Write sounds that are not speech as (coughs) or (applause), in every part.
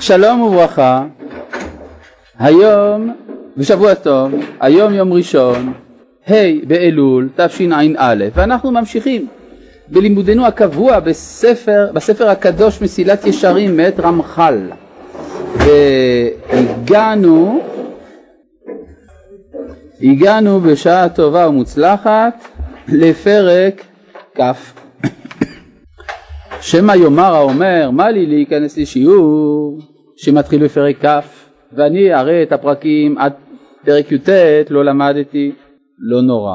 שלום וברכה, היום, ושבוע טוב, היום יום ראשון, ה' באלול תשע"א, ואנחנו ממשיכים בלימודנו הקבוע בספר, בספר הקדוש מסילת ישרים מאת רמח"ל, והגענו, הגענו בשעה טובה ומוצלחת לפרק כ' שמא יאמר האומר מה לי להיכנס לשיעור? שמתחיל בפרק כ' ואני הרי את הפרקים עד פרק י"ט לא למדתי לא נורא.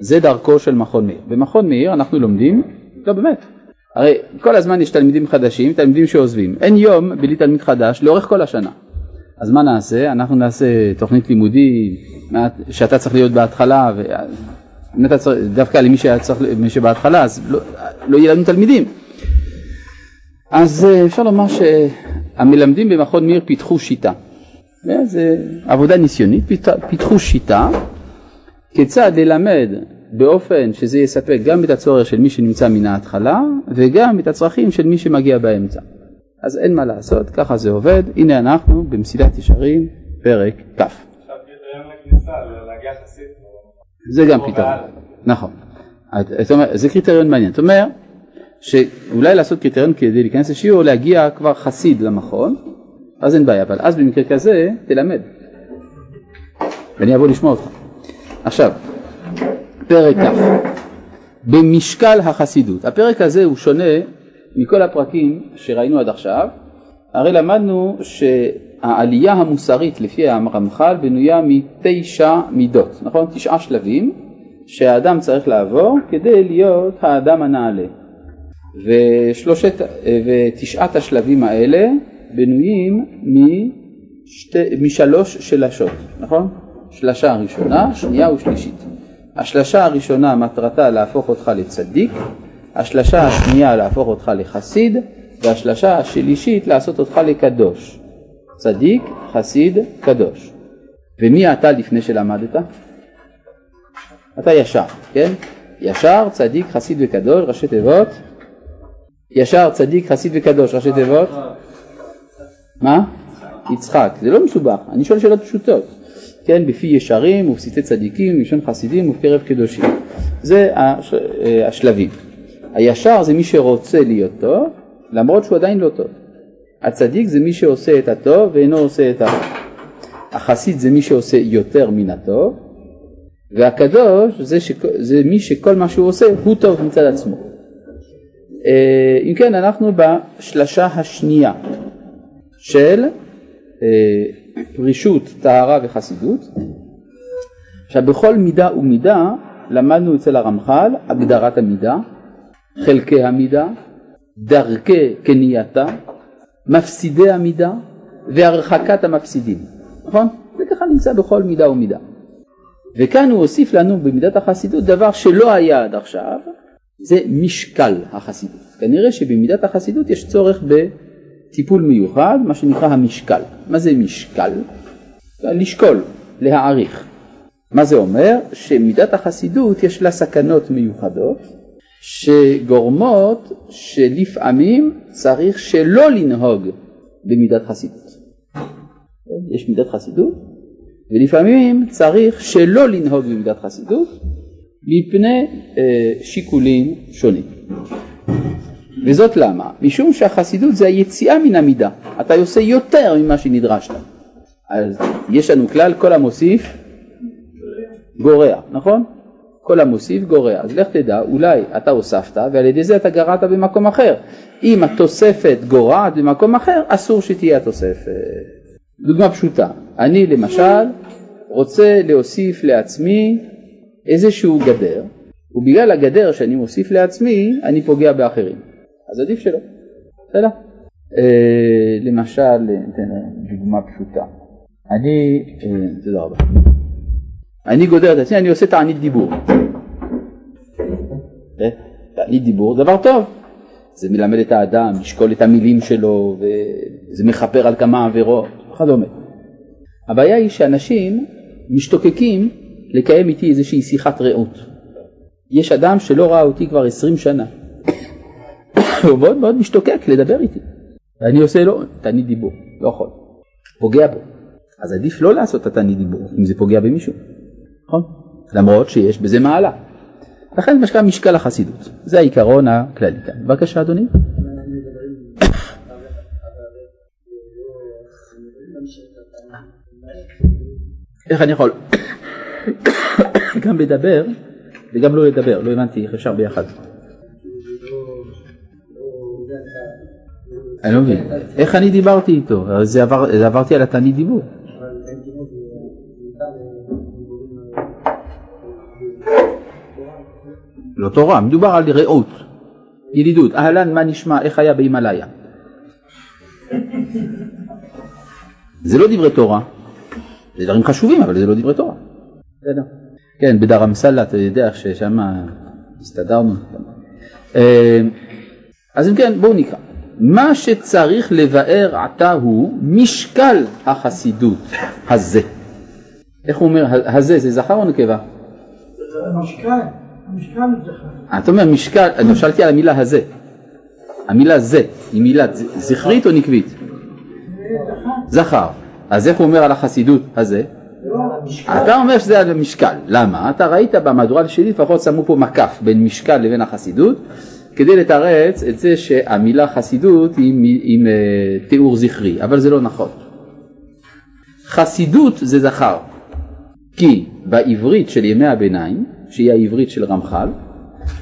זה דרכו של מכון מאיר. במכון מאיר אנחנו לומדים לא באמת. הרי כל הזמן יש תלמידים חדשים תלמידים שעוזבים. אין יום בלי תלמיד חדש לאורך כל השנה. אז מה נעשה? אנחנו נעשה תוכנית לימודי שאתה צריך להיות בהתחלה אם אתה צריך, דווקא למי שהיה צריך, מי שבהתחלה, אז לא, לא יהיה לנו תלמידים. אז אה, אפשר לומר שהמלמדים במכון מיר פיתחו שיטה. זה עבודה ניסיונית, פיתחו שיטה כיצד ללמד באופן שזה יספק גם את הצורך של מי שנמצא מן ההתחלה וגם את הצרכים של מי שמגיע באמצע. אז אין מה לעשות, ככה זה עובד. הנה אנחנו במסילת ישרים, פרק כ'. עכשיו קריטריון לכניסה, להגיע חסיד. זה גם פתרון, נכון. זה קריטריון מעניין. זאת אומרת שאולי לעשות קריטריון כדי להיכנס לשיעור, להגיע כבר חסיד למכון, אז אין בעיה, אבל אז במקרה כזה תלמד. ואני אבוא לשמוע אותך. עכשיו, פרק כ' במשקל החסידות. הפרק הזה הוא שונה מכל הפרקים שראינו עד עכשיו. הרי למדנו ש... העלייה המוסרית לפי הרמח"ל בנויה מתשע מידות, נכון? תשעה שלבים שהאדם צריך לעבור כדי להיות האדם הנעלה. ושלושת, ותשעת השלבים האלה בנויים משתי, משלוש שלשות, נכון? שלשה ראשונה, שנייה ושלישית. השלשה הראשונה מטרתה להפוך אותך לצדיק, השלשה השנייה להפוך אותך לחסיד, והשלשה השלישית לעשות אותך לקדוש. צדיק, חסיד, קדוש. ומי אתה לפני שלמדת? אתה ישר, כן? ישר, צדיק, חסיד וקדוש, ראשי תיבות. ישר, צדיק, חסיד וקדוש, ראשי תיבות. מה? יצחק. זה לא מסובך, אני שואל שאלות פשוטות. כן, בפי ישרים ובסיסי צדיקים, מלשון חסידים ובקרב קדושים. זה אה, השלבים. הישר זה מי שרוצה להיות טוב, למרות שהוא עדיין לא טוב. הצדיק זה מי שעושה את הטוב ואינו עושה את הרע. החסיד זה מי שעושה יותר מן הטוב, והקדוש זה, ש... זה מי שכל מה שהוא עושה הוא טוב מצד עצמו. אה, אם כן, אנחנו בשלשה השנייה של אה, פרישות, טהרה וחסידות. עכשיו, בכל מידה ומידה למדנו אצל הרמח"ל הגדרת המידה, חלקי המידה, דרכי קנייתה, מפסידי המידה והרחקת המפסידים, נכון? זה ככה נמצא בכל מידה ומידה. וכאן הוא הוסיף לנו במידת החסידות דבר שלא היה עד עכשיו, זה משקל החסידות. כנראה שבמידת החסידות יש צורך בטיפול מיוחד, מה שנקרא המשקל. מה זה משקל? לשקול, להעריך. מה זה אומר? שמידת החסידות יש לה סכנות מיוחדות, שגורמות שלפעמים צריך שלא לנהוג במידת חסידות. יש מידת חסידות ולפעמים צריך שלא לנהוג במידת חסידות מפני אה, שיקולים שונים. וזאת למה? משום שהחסידות זה היציאה מן המידה, אתה עושה יותר ממה שנדרש לה. אז יש לנו כלל כל המוסיף גורע, נכון? כל המוסיף גורע. אז לך תדע, אולי אתה הוספת ועל ידי זה אתה גרעת במקום אחר. אם התוספת גורעת במקום אחר, אסור שתהיה התוספת. דוגמה פשוטה, אני למשל רוצה להוסיף לעצמי איזשהו גדר, ובגלל הגדר שאני מוסיף לעצמי, אני פוגע באחרים. אז עדיף שלא. בסדר? אה, למשל, ניתן דוגמה פשוטה. אני, אה, תודה רבה. אני גודר את עצמי, אני עושה תענית דיבור. תענית דיבור דבר טוב. זה מלמד את האדם, לשקול את המילים שלו, וזה מכפר על כמה עבירות וכדומה. הבעיה היא שאנשים משתוקקים לקיים איתי איזושהי שיחת רעות. יש אדם שלא ראה אותי כבר עשרים שנה. (coughs) הוא מאוד מאוד משתוקק לדבר איתי. ואני עושה לו תענית דיבור, לא יכול, פוגע בו. אז עדיף לא לעשות את התענית דיבור אם זה פוגע במישהו, נכון? למרות שיש בזה מעלה. לכן שנקרא משקל החסידות, זה העיקרון הכללי כאן. בבקשה אדוני. איך אני יכול גם לדבר וגם לא לדבר, לא הבנתי איך אפשר ביחד. אני לא מבין, איך אני דיברתי איתו? זה עברתי על התענית דיבור. לא תורה, מדובר על רעות, ידידות, אהלן מה נשמע, איך היה בהימאליה. זה לא דברי תורה, זה דברים חשובים אבל זה לא דברי תורה. כן, בדר אמסלע אתה יודע ששם הסתדרנו. אה, אז אם כן בואו נקרא. מה שצריך לבאר עתה הוא משקל החסידות הזה. איך הוא אומר, הזה זה זכר או נקבה? משקל, המשקל זכר. אתה אומר משקל, אני שאלתי על המילה הזה. המילה זה, היא מילה זכרית או נקבית? זכר. אז איך הוא אומר על החסידות הזה? אתה אומר שזה על המשקל, למה? אתה ראית במהדורה שלי לפחות שמו פה מקף בין משקל לבין החסידות כדי לתרץ את זה שהמילה חסידות היא עם, uh, תיאור זכרי, אבל זה לא נכון. חסידות זה זכר, כי בעברית של ימי הביניים, שהיא העברית של רמח"ל,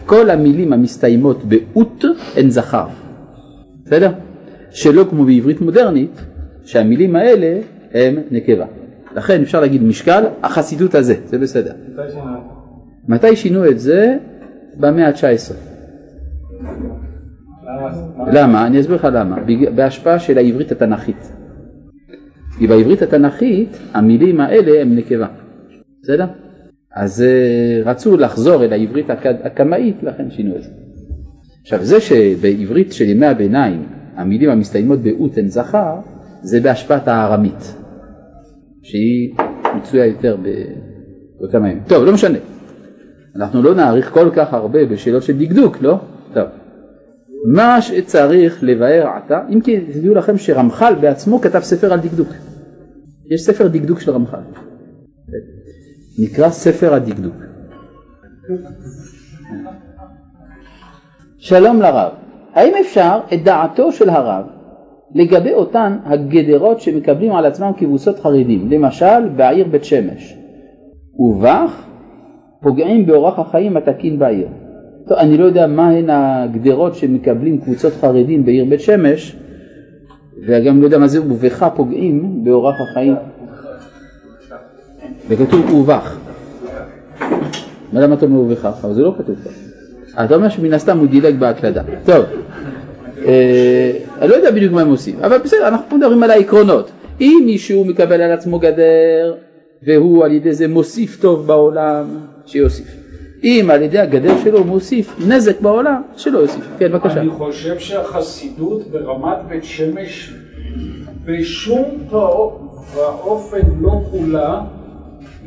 כל המילים המסתיימות באות הן זכר, בסדר? שלא כמו בעברית מודרנית, שהמילים האלה הם נקבה. לכן אפשר להגיד משקל החסידות הזה, זה בסדר. מתי שינו את זה? במאה ה-19. למה? אני אסביר לך למה. בהשפעה של העברית התנ"כית. כי בעברית התנ"כית המילים האלה הם נקבה. בסדר? אז אה, רצו לחזור אל העברית הקמאית, לכן שינו את זה. עכשיו זה שבעברית של ימי הביניים המילים המסתיימות באות הן זכר, זה בהשפעת הארמית. שהיא מצויה יותר בכמה ימים. טוב, לא משנה. אנחנו לא נאריך כל כך הרבה בשאלות של דקדוק, לא? טוב. מה שצריך לבאר עתה, אם כי תדעו לכם שרמח"ל בעצמו כתב ספר על דקדוק. יש ספר דקדוק של רמח"ל. נקרא ספר הדקדוק. שלום לרב, האם אפשר את דעתו של הרב לגבי אותן הגדרות שמקבלים על עצמם כבוסות חרדים, למשל בעיר בית שמש, ובך פוגעים באורח החיים התקין בעיר. טוב, אני לא יודע מה הן הגדרות שמקבלים קבוצות חרדים בעיר בית שמש, וגם לא יודע מה זה ובך פוגעים באורח החיים. וכתוב ובך. למה אתה אומר ובכך? אבל זה לא כתוב פה. אתה אומר שמן הסתם הוא דילג בהקלדה. טוב. אה, אני לא יודע בדיוק מה הם עושים, אבל בסדר, אנחנו מדברים על העקרונות. אם מישהו מקבל על עצמו גדר והוא על ידי זה מוסיף טוב בעולם, שיוסיף. אם על ידי הגדר שלו הוא מוסיף נזק בעולם, שלא יוסיף. כן, בבקשה. אני חושב שהחסידות ברמת בית שמש בשום ואופן לא כולה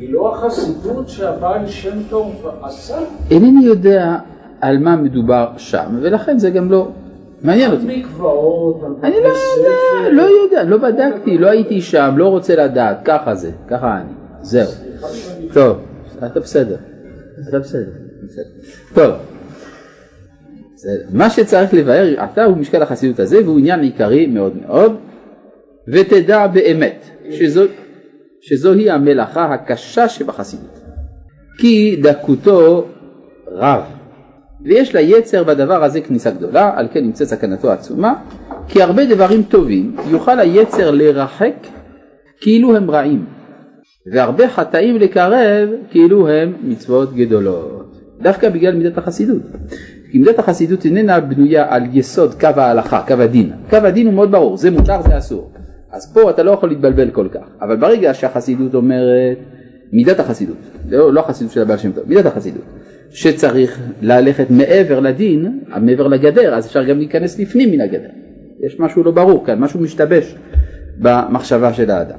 היא לא החסידות שהבעל שם טוב עשה. אינני יודע על מה מדובר שם, ולכן זה גם לא מעניין אותי. אני לא יודע, לא יודע, לא בדקתי, לא הייתי שם, לא רוצה לדעת, ככה זה, ככה אני, זהו. טוב, אתה בסדר, אתה בסדר, טוב. מה שצריך לבאר אתה הוא משקל החסידות הזה והוא עניין עיקרי מאוד מאוד ותדע באמת שזו, שזוהי המלאכה הקשה שבחסידות כי דקותו רב ויש ליצר בדבר הזה כניסה גדולה, על כן נמצאת סכנתו עצומה, כי הרבה דברים טובים יוכל היצר לרחק כאילו הם רעים, והרבה חטאים לקרב כאילו הם מצוות גדולות, דווקא בגלל מידת החסידות. כי מידת החסידות איננה בנויה על יסוד קו ההלכה, קו הדין. קו הדין הוא מאוד ברור, זה מותר, זה אסור. אז פה אתה לא יכול להתבלבל כל כך, אבל ברגע שהחסידות אומרת, מידת החסידות, לא, לא החסידות של הבעל שם טוב, מידת החסידות. שצריך ללכת מעבר לדין, מעבר לגדר, אז אפשר גם להיכנס לפנים מן הגדר. יש משהו לא ברור כאן, משהו משתבש במחשבה של האדם.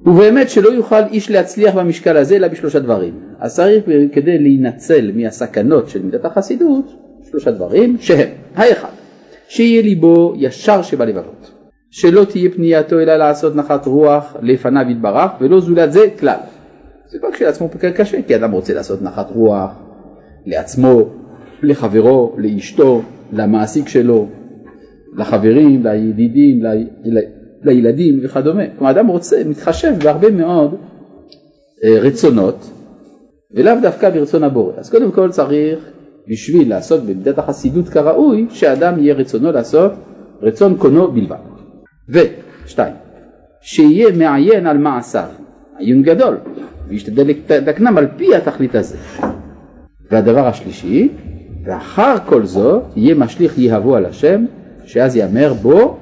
ובאמת שלא יוכל איש להצליח במשקל הזה אלא בשלושה דברים. אז צריך כדי להינצל מהסכנות של מידת החסידות, שלושה דברים שהם, האחד, שיהיה ליבו ישר שבלבבות, שלא תהיה פנייתו אלא לעשות נחת רוח לפניו יתברך, ולא זולת זה כלל. זה כבר כשלעצמו פקר קשה, כי אדם רוצה לעשות נחת רוח לעצמו, לחברו, לאשתו, למעסיק שלו, לחברים, לידידים, ל... לילדים וכדומה. כלומר אדם רוצה, מתחשב בהרבה מאוד אה, רצונות ולאו דווקא ברצון הבורא. אז קודם כל צריך בשביל לעשות במידת החסידות כראוי, שאדם יהיה רצונו לעשות רצון קונו בלבד. ושתיים, שיהיה מעיין על מעשיו, עיון גדול, וישתדל לתקנם על פי התכלית הזה. והדבר השלישי, ואחר כל זאת יהיה משליך יהבו על השם, שאז יאמר בו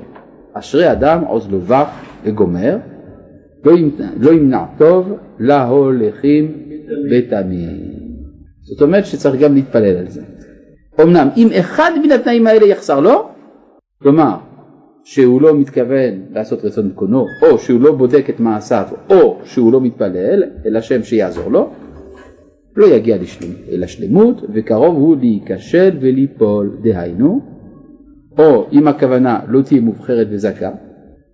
אשרי אדם עוז לו בך וגומר, לא ימנע, לא ימנע טוב להולכים בתמים. זאת אומרת שצריך גם להתפלל על זה. אמנם אם אחד מן התנאים האלה יחסר לו, כלומר שהוא לא מתכוון לעשות רצון קונו, או שהוא לא בודק את מעשיו, או שהוא לא מתפלל אל השם שיעזור לו, לא יגיע לשלמ, השלמות, וקרוב הוא להיכשל וליפול, דהיינו, או אם הכוונה לא תהיה מובחרת וזכה,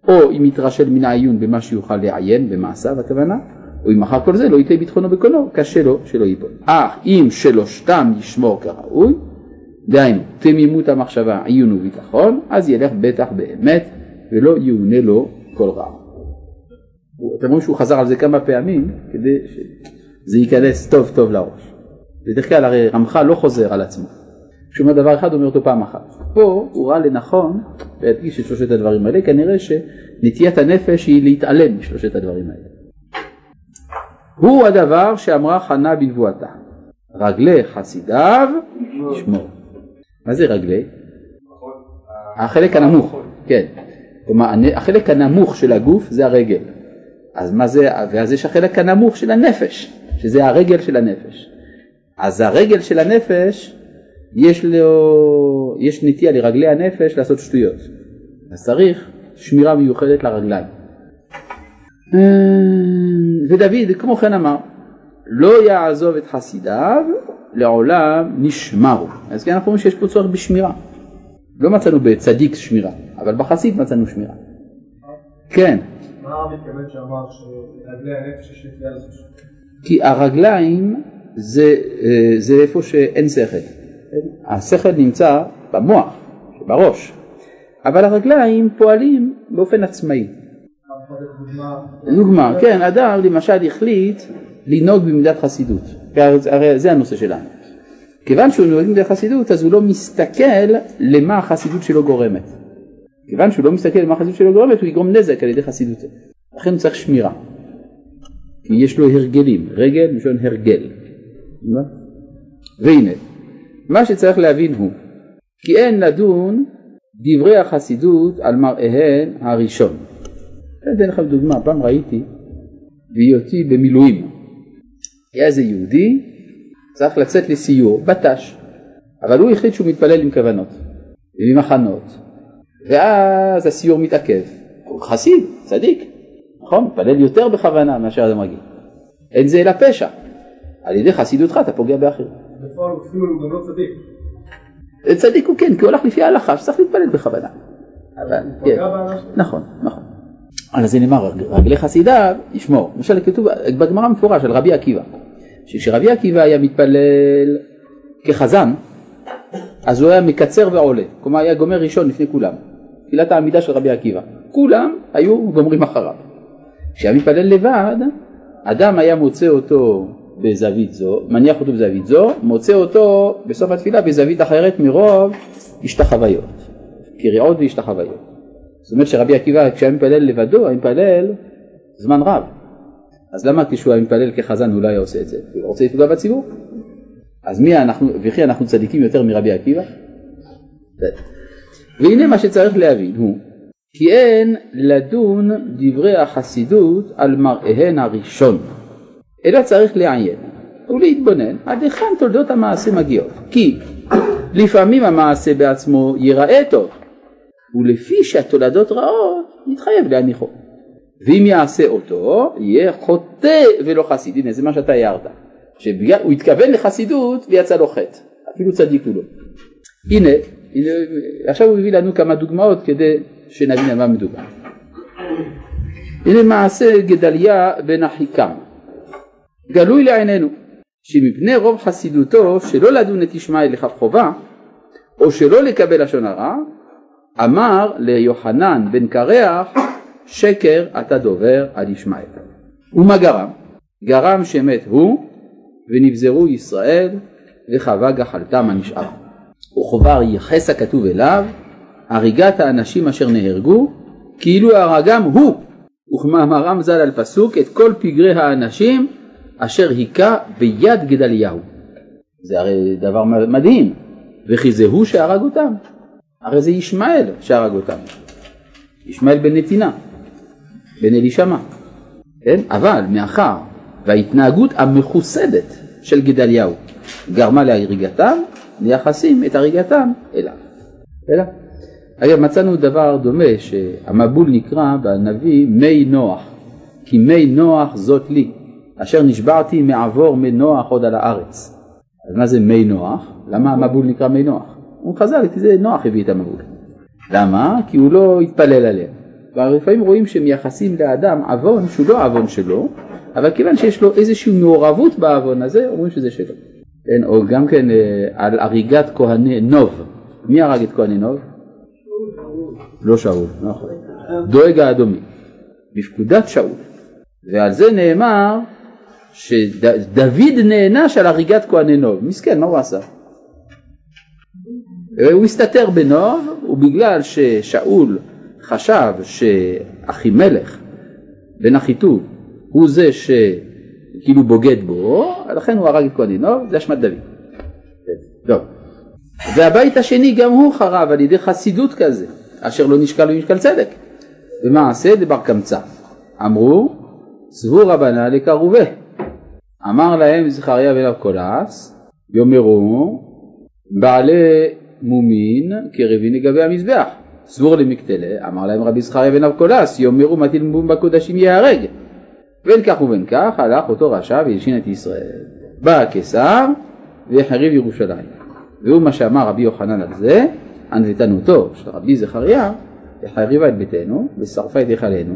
או אם יתרשל מן העיון במה שיוכל לעיין במעשיו הכוונה, או אם אחר כל זה לא ייתן ביטחונו בקונו, קשה לו שלא ייפול. אך אם שלושתם ישמור כראוי, דהיינו תמימות המחשבה, עיון וביטחון, אז ילך בטח באמת ולא יאונה לו כל רע. אתם רואים שהוא חזר על זה כמה פעמים כדי שזה ייכנס טוב טוב לראש. בדרך כלל הרי רמח"ל לא חוזר על עצמו. כשהוא אומר דבר אחד הוא אומר אותו פעם אחת. פה הוא ראה לנכון להדגיש את שלושת הדברים האלה, כנראה שנטיית הנפש היא להתעלם משלושת הדברים האלה. הוא הדבר שאמרה חנה בנבואתה, רגלי חסידיו ישמור. מה זה רגלי? החלק הנמוך, כן. כלומר החלק הנמוך של הגוף זה הרגל. אז מה זה, ואז יש החלק הנמוך של הנפש, שזה הרגל של הנפש. אז הרגל של הנפש, יש לו, יש נטייה לרגלי הנפש לעשות שטויות. אז צריך שמירה מיוחדת לרגליים. אה, ודוד כמו כן אמר, לא יעזוב את חסידיו, לעולם נשמרו. אז כן אנחנו רואים שיש פה צורך בשמירה. לא מצאנו בצדיק שמירה, אבל בחסיד מצאנו שמירה. כן. מה מתכוון שאמר שרגלי הנפש יש נטייה לעשות כי הרגליים זה, אה, זה איפה שאין שכל. השכל נמצא במוח, בראש, אבל הרגליים פועלים באופן עצמאי. דוגמה, כן, אדם למשל החליט לנהוג במידת חסידות, הרי זה הנושא שלנו. כיוון שהוא נוהג במידת חסידות אז הוא לא מסתכל למה החסידות שלו גורמת. כיוון שהוא לא מסתכל למה החסידות שלו גורמת הוא יגרום נזק על ידי חסידותו. לכן הוא צריך שמירה. כי יש לו הרגלים, רגל מלשון הרגל. והנה, מה שצריך להבין הוא כי אין לדון דברי החסידות על מראיהן הראשון. אני אתן לכם דוגמה, פעם ראיתי בהיותי במילואים. היה איזה יהודי צריך לצאת לסיור, בט"ש, אבל הוא החליט שהוא מתפלל עם כוונות ועם הכנות, ואז הסיור מתעכב. הוא חסיד, צדיק, נכון? מתפלל יותר בכוונה מאשר אדם רגיל. אין זה אלא פשע. על ידי חסידותך אתה פוגע באחרים. בפועל אפילו הוא גם לא צדיק. צדיק הוא כן, כי הוא הולך לפי ההלכה שצריך להתפלל בכוונה. אבל, כן, נכון, נכון. על זה נאמר רגלי חסידיו ישמור. למשל כתוב בגמרא מפורש על רבי עקיבא, שכשרבי עקיבא היה מתפלל כחזן, אז הוא היה מקצר ועולה, כלומר היה גומר ראשון לפני כולם, תפילת העמידה של רבי עקיבא, כולם היו גומרים אחריו. כשהיה מתפלל לבד, אדם היה מוצא אותו בזווית זו, מניח אותו בזווית זו, מוצא אותו בסוף התפילה בזווית אחרת מרוב השתחוויות, קריאות והשתחוויות. זאת אומרת שרבי עקיבא כשהיה מתפלל לבדו, היה מתפלל זמן רב. אז למה כשהוא היה מתפלל כחזן הוא לא היה עושה את זה? הוא רוצה לפגוע בציבור? אז מי אנחנו, וכי אנחנו צדיקים יותר מרבי עקיבא? והנה מה שצריך להבין הוא כי אין לדון דברי החסידות על מראיהן הראשון, אלא צריך לעיין ולהתבונן עד היכן תולדות המעשה מגיעות. כי לפעמים המעשה בעצמו ייראה טוב, ולפי שהתולדות רעות יתחייב להניחו. ואם יעשה אותו, יהיה חוטא ולא חסיד. הנה זה מה שאתה הערת. שהוא התכוון לחסידות ויצא לו חטא. אפילו צדיק הוא לא. הנה, הנה, עכשיו הוא הביא לנו כמה דוגמאות כדי שנבין על מה מדובר. הנה מעשה גדליה בן אחיקם, גלוי לעינינו, שמפני רוב חסידותו שלא לדון את ישמעאל לכף חובה, או שלא לקבל לשון הרע, אמר ליוחנן בן קרח, שקר אתה דובר על ישמעאל. ומה גרם? גרם שמת הוא, ונבזרו ישראל, וחווה גחלתם הנשאר. וכבר ייחס הכתוב אליו, הריגת האנשים אשר נהרגו, כאילו הרגם הוא, וכמאמרם ז"ל על פסוק, את כל פגרי האנשים אשר היכה ביד גדליהו. זה הרי דבר מדהים, וכי זה הוא שהרג אותם. הרי זה ישמעאל שהרג אותם. ישמעאל בן נתינה, בן אלישמע. כן? אבל מאחר וההתנהגות המחוסדת של גדליהו גרמה להריגתם, מייחסים את הריגתם אליו. אלא. אגב מצאנו דבר דומה שהמבול נקרא בנביא מי נוח כי מי נוח זאת לי אשר נשבעתי מעבור מי נוח עוד על הארץ. אז מה זה מי נוח? למה המבול נקרא מי נוח? הוא חז"ל כי זה נוח הביא את המבול. למה? כי הוא לא התפלל עליהם. לפעמים רואים שמייחסים לאדם עוון שהוא לא עוון שלו, אבל כיוון שיש לו איזושהי מעורבות בעוון הזה, אומרים שזה שלו. כן, או גם כן אה, על הריגת כהני נוב. מי הרג את כהני נוב? לא שאול, נכון. דואג האדומי. בפקודת שאול. ועל זה נאמר שדוד נענש על הריגת כהני נוב. מסכן, מה הוא עשה? הוא הסתתר בנוב, ובגלל ששאול חשב שאחימלך בן אחיטוב הוא זה שכאילו בוגד בו, לכן הוא הרג את כהני נוב, זה אשמת דוד. טוב. והבית השני גם הוא חרב על ידי חסידות כזה, אשר לא נשקל במשקל צדק. ומעשה דבר קמצא. אמרו, צבו רבנה לקרובה. אמר להם זכריה בן אבקולס, יאמרו, בעלי מומין קרבין לגבי המזבח. סבור למקטלה, אמר להם רבי זכריה בן אבקולס, יאמרו מטיל מום בקודשים ייהרג. בין כך ובין כך הלך אותו רשע והלשין את ישראל. בא הקיסר והחריב ירושלים. והוא מה שאמר רבי יוחנן על זה, ענוותנותו של רבי זכריה, החריבה את ביתנו ושרפה את היכלנו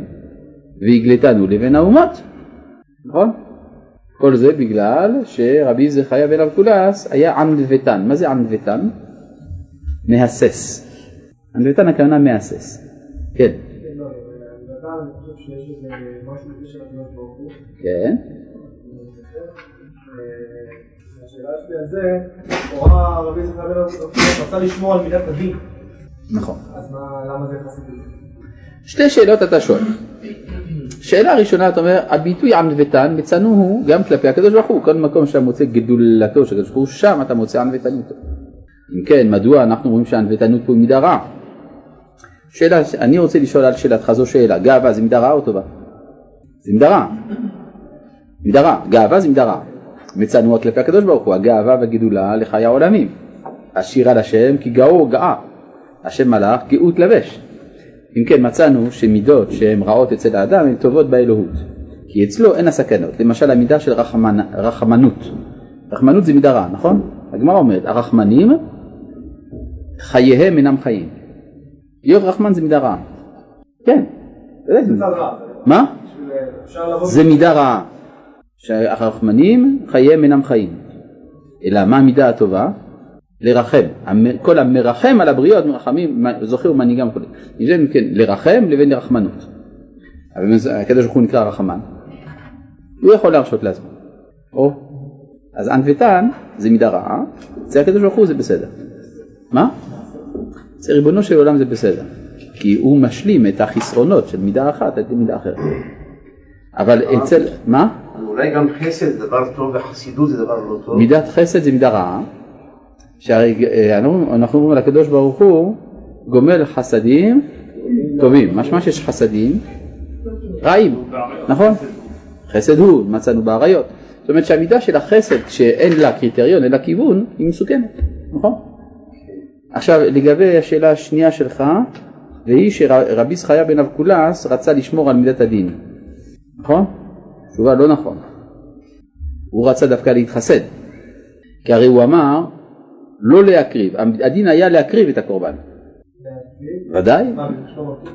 והגלתנו לבין האומות. נכון? כל זה בגלל שרבי זכריה בן אבקולס היה ענוותן. מה זה ענוותן? מהסס. ענוותן הכוונה מהסס. כן. כן. נכון. שתי שאלות אתה שואל. שאלה ראשונה אתה אומר הביטוי ענוותן מצאנו הוא גם כלפי הקדוש ברוך הוא כל מקום שאתה מוצא גדולתו של הקדוש ברוך הוא שם אתה מוצא ענוותנותו. אם כן מדוע אנחנו רואים שהענוותנות פה היא מידה רעה? שאלה אני רוצה לשאול על שאלתך זו שאלה גאווה זה מידה רעה או טובה? זה מידה רעה. מידה רעה גאווה זה מידה רעה. מצאנו כלפי הקדוש ברוך הוא הגאווה והגידולה לחיי העולמים. השיר על השם כי גאו גאה השם מלאך גאות לבש. אם כן מצאנו שמידות שהן רעות אצל האדם הן טובות באלוהות כי אצלו אין הסכנות למשל המידה של רחמנ... רחמנות רחמנות זה מידה רעה נכון? הגמרא אומרת הרחמנים חייהם אינם חיים להיות רחמן זה מידה רעה כן מה? זה מידה רעה שהרחמנים חייהם אינם חיים אלא מה המידה הטובה? לרחם, כל המרחם על הבריות מרחמים, זוכר ומנהיגם וכו'. אם כן, לרחם לבין רחמנות. אבל הקדוש ברוך הוא נקרא רחמן. הוא יכול להרשות לעצמו. או, אז ענוותן זה מידה רעה, אצל הקדוש ברוך הוא זה בסדר. מה? אצל ריבונו של עולם זה בסדר. כי הוא משלים את החסרונות של מידה אחת על מידה אחרת. אבל אצל, מה? אולי גם חסד זה דבר טוב וחסידות זה דבר לא טוב. מידת חסד זה מידה רעה. שאנחנו אומרים על הקדוש ברוך הוא גומל חסדים טובים, משמע שיש חסדים רעים, נכון? חסד הוא, מצאנו באריות. זאת אומרת שהמידה של החסד כשאין לה קריטריון, אין לה כיוון, היא מסוכנת, נכון? עכשיו לגבי השאלה השנייה שלך, והיא שרבי זכריה בן אבקולס רצה לשמור על מידת הדין, נכון? תשובה לא נכון. הוא רצה דווקא להתחסד, כי הרי הוא אמר לא להקריב, הדין היה להקריב את הקורבן. ודאי?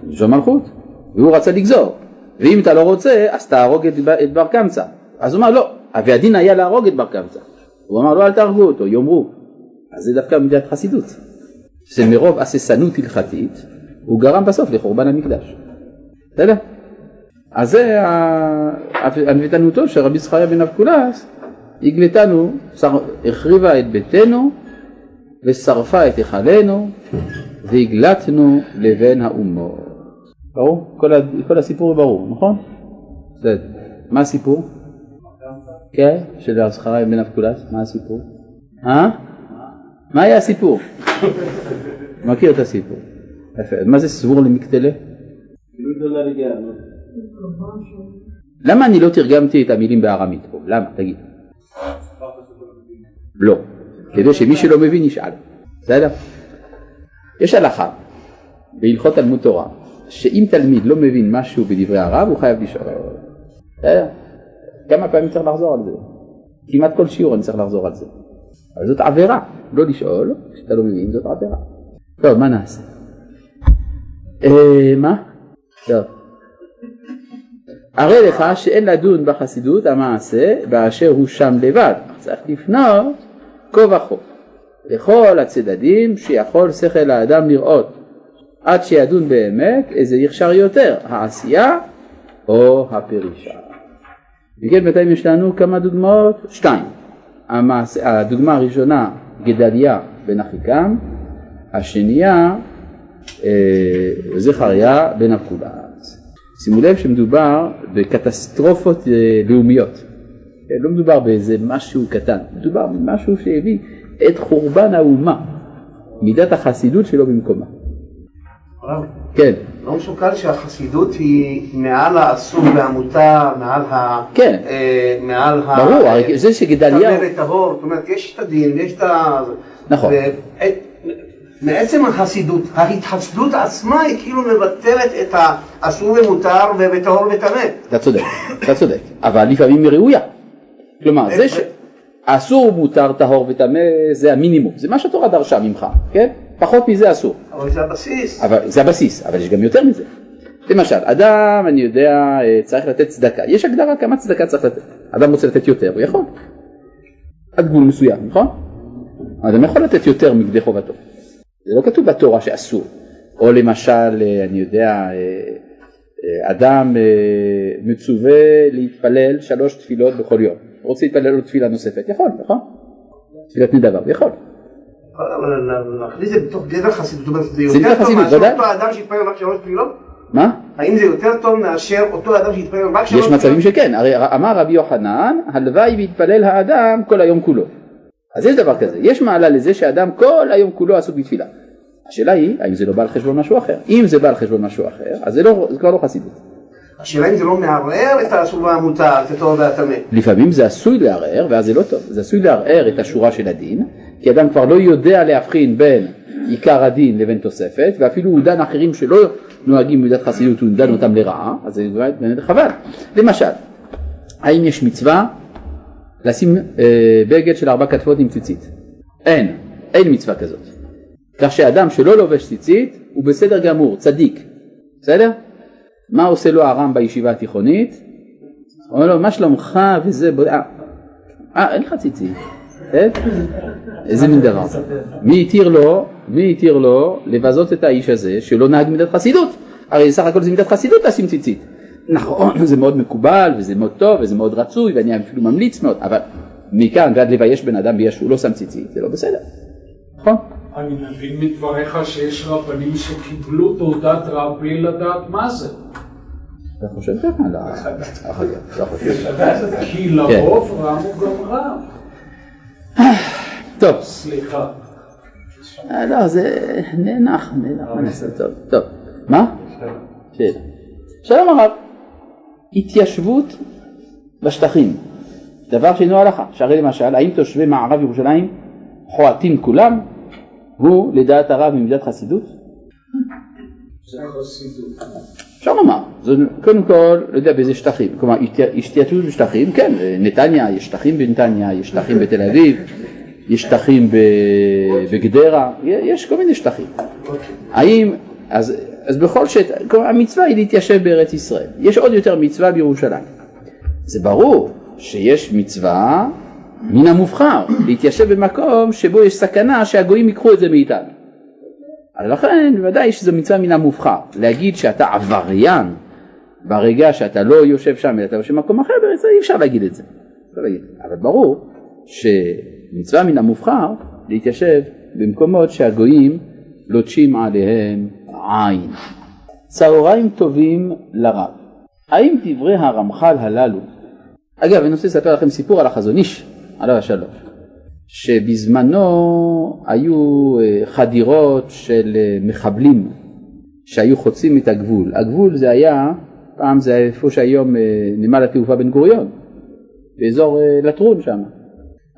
זו מלכות, והוא רצה לגזור, ואם אתה לא רוצה אז תהרוג את בר קמצא, אז הוא אמר לא, והדין היה להרוג את בר קמצא, הוא אמר לא אל תהרגו אותו, יאמרו, אז זה דווקא מידת חסידות, זה מרוב הססנות הלכתית, הוא גרם בסוף לחורבן המקדש, בסדר? אז זה ענוותנותו של רבי זכריה בן אבקולס, הגלתנו, החריבה את ביתנו ושרפה את היכלנו והגלתנו לבין האומות. ברור? כל, ה, כל הסיפור ברור, נכון? בסדר. מה הסיפור? כן, של הזכריה בן אבקולס, מה הסיפור? אה? מה היה הסיפור? מכיר את הסיפור. יפה. מה זה סבור למקטלה? למה אני לא תרגמתי את המילים בארמית פה? למה? תגיד. לא. כדי שמי שלא מבין ישאל. בסדר? יש הלכה בהלכות תלמוד תורה, שאם תלמיד לא מבין משהו בדברי הרב, הוא חייב לשאול. בסדר? כמה פעמים צריך לחזור על זה? כמעט כל שיעור אני צריך לחזור על זה. אבל זאת עבירה, לא לשאול, כשאתה לא מבין זאת עבירה. טוב, מה נעשה? אה, מה? טוב. הרי לך שאין לדון בחסידות המעשה באשר הוא שם לבד, צריך לפנות כה וכה לכל הצדדים שיכול שכל האדם לראות עד שידון באמת איזה יכשר יותר, העשייה או הפרישה. וכן בינתיים יש לנו כמה דוגמאות, שתיים. המעשה, הדוגמה הראשונה גדליה בן אחיקם, השנייה אה, זכריה בן אבקולס. שימו לב שמדובר בקטסטרופות אה, לאומיות. כן, לא מדובר באיזה משהו קטן, מדובר במשהו שהביא את חורבן האומה, מידת החסידות שלו במקומה. כן, לא משוקל שהחסידות היא מעל האסור והמותר, מעל ה... כן. אה, מעל ה... ברור, זה שגדליהו... טמא וטהור, זאת אומרת, יש את הדין ויש את ה... נכון. ו- את- מעצם החסידות, ההתחסדות עצמה היא כאילו מבטלת את האסור ומותר וטהור וטמא. אתה צודק, אתה צודק, אבל לפעמים היא ראויה. כלומר, זה שאסור, מותר, טהור וטמא זה המינימום, זה מה שהתורה דרשה ממך, כן? פחות מזה אסור. אבל זה הבסיס. אבל זה הבסיס, אבל יש גם יותר מזה. למשל, אדם, אני יודע, אה, צריך לתת צדקה. יש הגדרה כמה צדקה צריך לתת. אדם רוצה לתת יותר, הוא יכול. עד גבול מסוים, נכון? אדם יכול לתת יותר מכדי חובתו. זה לא כתוב בתורה שאסור. או למשל, אה, אני יודע, אה, אדם מצווה להתפלל שלוש תפילות בכל יום. רוצה להתפלל עוד תפילה נוספת, יכול, נכון? תפילת נדבה, יכול. להכניס את זה בתוך גדר חסידות, זאת אומרת, זה יותר טוב מאשר. אותו אדם שהתפלל רק שלוש תפילות? מה? האם זה יותר טוב מאשר אותו אדם שהתפלל רק שלוש יש מצבים שכן, הרי אמר רבי יוחנן, הלוואי ויתפלל האדם כל היום כולו. אז יש דבר כזה, יש מעלה לזה שאדם כל היום כולו עסוק בתפילה. השאלה היא, האם זה לא בא על חשבון משהו אחר? אם זה בא על חשבון משהו אחר, אז זה, לא, זה כבר לא חסידות. השאלה אם זה לא מערער את האסור והמותר, את הטוב והטמא. לפעמים זה עשוי לערער, ואז זה לא טוב, זה עשוי לערער את השורה של הדין, כי אדם כבר לא יודע להבחין בין עיקר הדין לבין תוספת, ואפילו הוא דן אחרים שלא נוהגים במידת חסידות, הוא דן אותם לרעה, אז זה באמת חבל. למשל, האם יש מצווה לשים אה, בגד של ארבע כתפות עם ציצית? אין, אין מצווה כזאת. כך שאדם שלא לובש ציצית הוא בסדר גמור, צדיק, בסדר? מה עושה לו הרם בישיבה התיכונית? אומר לו, מה שלומך וזה, אה, אה, אין לך ציצית, כן? איזה מין דבר זה? מי התיר לו, מי התיר לו לבזות את האיש הזה שלא נהג מידת חסידות? הרי סך הכל זה מידת חסידות לשים ציצית. נכון, זה מאוד מקובל וזה מאוד טוב וזה מאוד רצוי ואני אפילו ממליץ מאוד, אבל מכאן ועד לבייש בן אדם בגלל שהוא לא שם ציצית, זה לא בסדר, נכון? אני מבין מדבריך שיש רבנים שקיבלו תעודת רב בלי לדעת מה זה. אתה חושב ככה? לא, אחר כך, לא חושב. כי לרוב רם הוא גם רב. טוב, סליחה. אה, לא, זה נאנח, נאנח, נעשה? טוב, טוב. מה? שאלה. שלום הרב, התיישבות בשטחים, דבר שאינו הלכה, שהרי למשל, האם תושבי מערב ירושלים חועטים כולם? הוא לדעת הרב ממידת חסידות? זה חסידות. אפשר לומר, זה קודם כל, לא יודע באיזה שטחים, כלומר השתייתות בשטחים, כן, נתניה, יש שטחים בנתניה, יש שטחים בתל אביב, יש שטחים בגדרה, יש כל מיני שטחים. האם, אז, אז בכל שטח, המצווה היא להתיישב בארץ ישראל. יש עוד יותר מצווה בירושלים. זה ברור שיש מצווה מן המובחר, להתיישב במקום שבו יש סכנה שהגויים ייקחו את זה מאיתנו. לכן בוודאי שזו מצווה מן המובחר. להגיד שאתה עבריין ברגע שאתה לא יושב שם אלא אתה יושב במקום אחר, אי אפשר להגיד את זה. אבל ברור שמצווה מן המובחר להתיישב במקומות שהגויים לוטשים עליהם עין. צהריים טובים לרב. האם דברי הרמח"ל הללו, אגב אני רוצה לספר לכם סיפור על החזון איש, עליו השלום, שבזמנו היו אה, חדירות של אה, מחבלים שהיו חוצים את הגבול. הגבול זה היה, פעם זה איפה שהיום אה, נמל התעופה בן גוריון, באזור לטרון שם.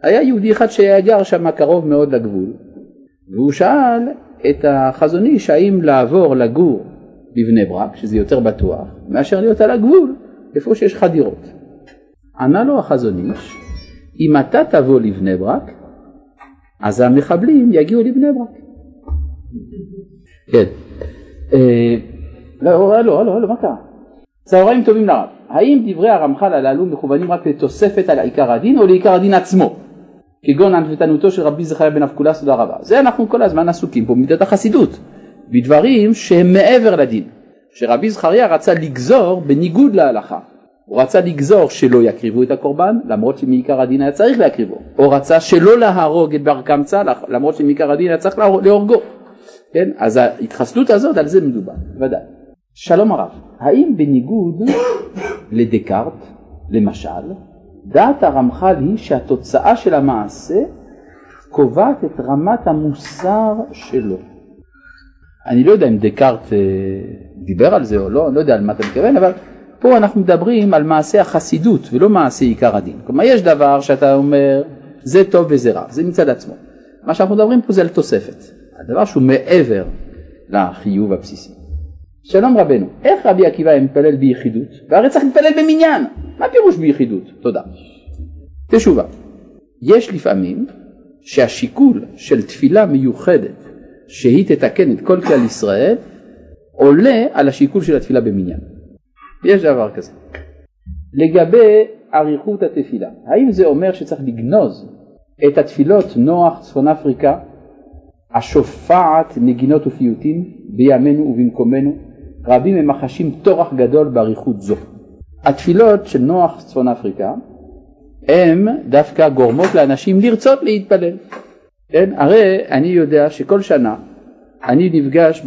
היה יהודי אחד שהיה גר שם קרוב מאוד לגבול, והוא שאל את החזון איש האם לעבור לגור בבני ברק, שזה יותר בטוח, מאשר להיות על הגבול, איפה שיש חדירות. ענה לו החזון איש, אם אתה תבוא לבני ברק, אז המחבלים יגיעו לבני ברק. כן. אה, לא, לא, לא, לא, מה קרה? צהריים טובים לרב. האם דברי הרמח"ל הללו מכוונים רק לתוספת על עיקר הדין או לעיקר הדין עצמו? כגון ענוותנותו של רבי זכריה בן אבקולס תודה רבה. זה אנחנו כל הזמן עסוקים פה במידת החסידות, בדברים שהם מעבר לדין, שרבי זכריה רצה לגזור בניגוד להלכה. הוא רצה לגזור שלא יקריבו את הקורבן למרות שמעיקר הדין היה צריך להקריבו, או רצה שלא להרוג את בר קמצא למרות שמעיקר הדין היה צריך להורגו, כן? אז ההתחסלות הזאת על זה מדובר, ודאי. שלום הרב, האם בניגוד לדקארט, למשל, דעת הרמח"ל היא שהתוצאה של המעשה קובעת את רמת המוסר שלו. אני לא יודע אם דקארט אה, דיבר על זה או לא, אני לא יודע על מה אתה מתכוון, אבל פה אנחנו מדברים על מעשה החסידות ולא מעשה עיקר הדין. כלומר יש דבר שאתה אומר זה טוב וזה רע, זה מצד עצמו. מה שאנחנו מדברים פה זה על תוספת, הדבר שהוא מעבר לחיוב הבסיסי. שלום רבנו, איך רבי עקיבא מתפלל ביחידות? והרי צריך להתפלל במניין, מה פירוש ביחידות? תודה. תשובה, יש לפעמים שהשיקול של תפילה מיוחדת שהיא תתקן את כל כלל ישראל עולה על השיקול של התפילה במניין. יש דבר כזה. לגבי אריכות התפילה, האם זה אומר שצריך לגנוז את התפילות נוח צפון אפריקה השופעת נגינות ופיוטים בימינו ובמקומנו רבים הם מחשים טורח גדול באריכות זו. התפילות של נוח צפון אפריקה הם דווקא גורמות לאנשים לרצות להתפלל. כן? הרי אני יודע שכל שנה אני נפגש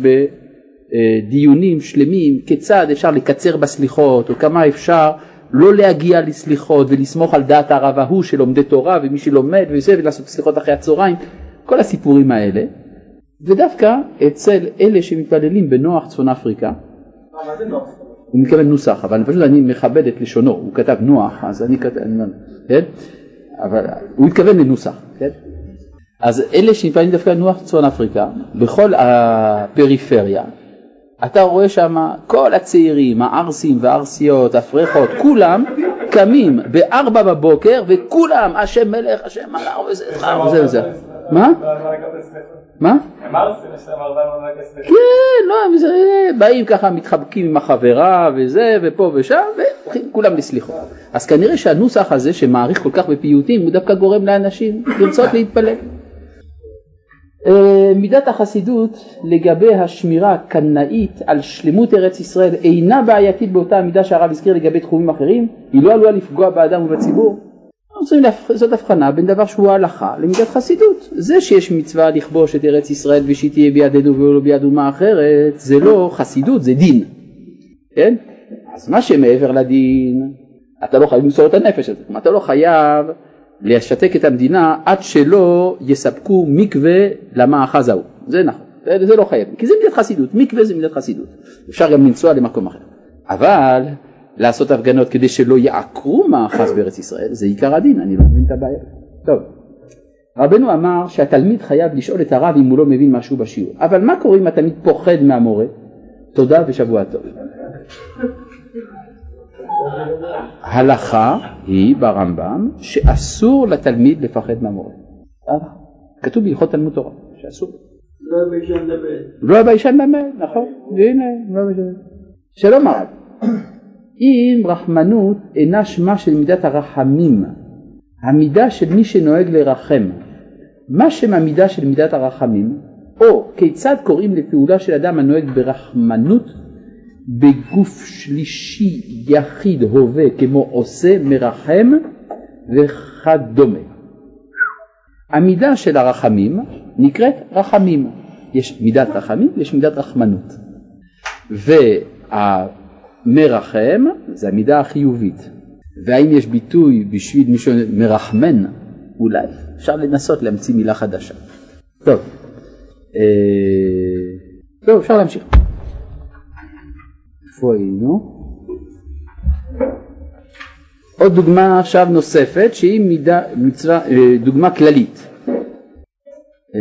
בדיונים שלמים כיצד אפשר לקצר בסליחות או כמה אפשר לא להגיע לסליחות ולסמוך על דעת הרב ההוא של לומדי תורה ומי שלומד וזה ולעשות סליחות אחרי הצהריים כל הסיפורים האלה ודווקא אצל אלה שמתפללים בנוח צפון אפריקה הוא מתכוון נוסח, אבל פשוט אני מכבד את לשונו, הוא כתב נוח, אז אני כתב, כן? אבל הוא התכוון לנוסח, כן? אז אלה שמתפללים דווקא נוח צפון אפריקה, בכל הפריפריה, אתה רואה שם כל הצעירים, הערסים והערסיות, הפרחות, כולם קמים בארבע בבוקר וכולם השם מלך, השם מלך וזה וזה וזה. מה? מה? כן, לא, באים ככה מתחבקים עם החברה וזה ופה ושם וכולם לסליחות. אז כנראה שהנוסח הזה שמעריך כל כך בפיוטים הוא דווקא גורם לאנשים לרצות להתפלל. אה, מידת החסידות לגבי השמירה הקנאית על שלמות ארץ ישראל אינה בעייתית באותה המידה שהרב הזכיר לגבי תחומים אחרים, היא לא עלולה לפגוע באדם ובציבור. רוצים לעשות הבחנה בין דבר שהוא ההלכה למידת חסידות. זה שיש מצווה לכבוש את ארץ ישראל ושהיא תהיה בידינו ולא ביד אומה אחרת, זה לא חסידות, זה דין. כן? אז מה שמעבר לדין, אתה לא חייב למסור את הנפש הזה. אתה לא חייב לשתק את המדינה עד שלא יספקו מקווה למאחז ההוא. זה נכון, זה לא חייב, כי זה מידת חסידות, מקווה זה מידת חסידות. אפשר גם לנסוע למקום אחר. אבל לעשות הפגנות כדי שלא יעקרו מאחז בארץ ישראל, זה עיקר הדין, אני לא מבין את הבעיה. טוב, רבנו אמר שהתלמיד חייב לשאול את הרב אם הוא לא מבין משהו בשיעור, אבל מה קורה אם התלמיד פוחד מהמורה? תודה ושבוע טוב. הלכה היא ברמב"ם שאסור לתלמיד לפחד מהמורה. כתוב בהלכות תלמוד תורה, שאסור. לא ביישן למד. לא הביישן למד, נכון, והנה, לא הביישן. שלום הרב, אם רחמנות אינה שמה של מידת הרחמים, המידה של מי שנוהג לרחם, מה שם המידה של מידת הרחמים, או כיצד קוראים לפעולה של אדם הנוהג ברחמנות בגוף שלישי יחיד הווה כמו עושה, מרחם וכדומה. המידה של הרחמים נקראת רחמים. יש מידת רחמים ויש מידת רחמנות. והמרחם זה המידה החיובית. והאם יש ביטוי בשביל מי שמרחמן? אולי. אפשר לנסות להמציא מילה חדשה. טוב. אה, טוב, אפשר להמשיך. איפה היינו? עוד דוגמה עכשיו נוספת שהיא מידה, מצווה, אה, דוגמה כללית. אה,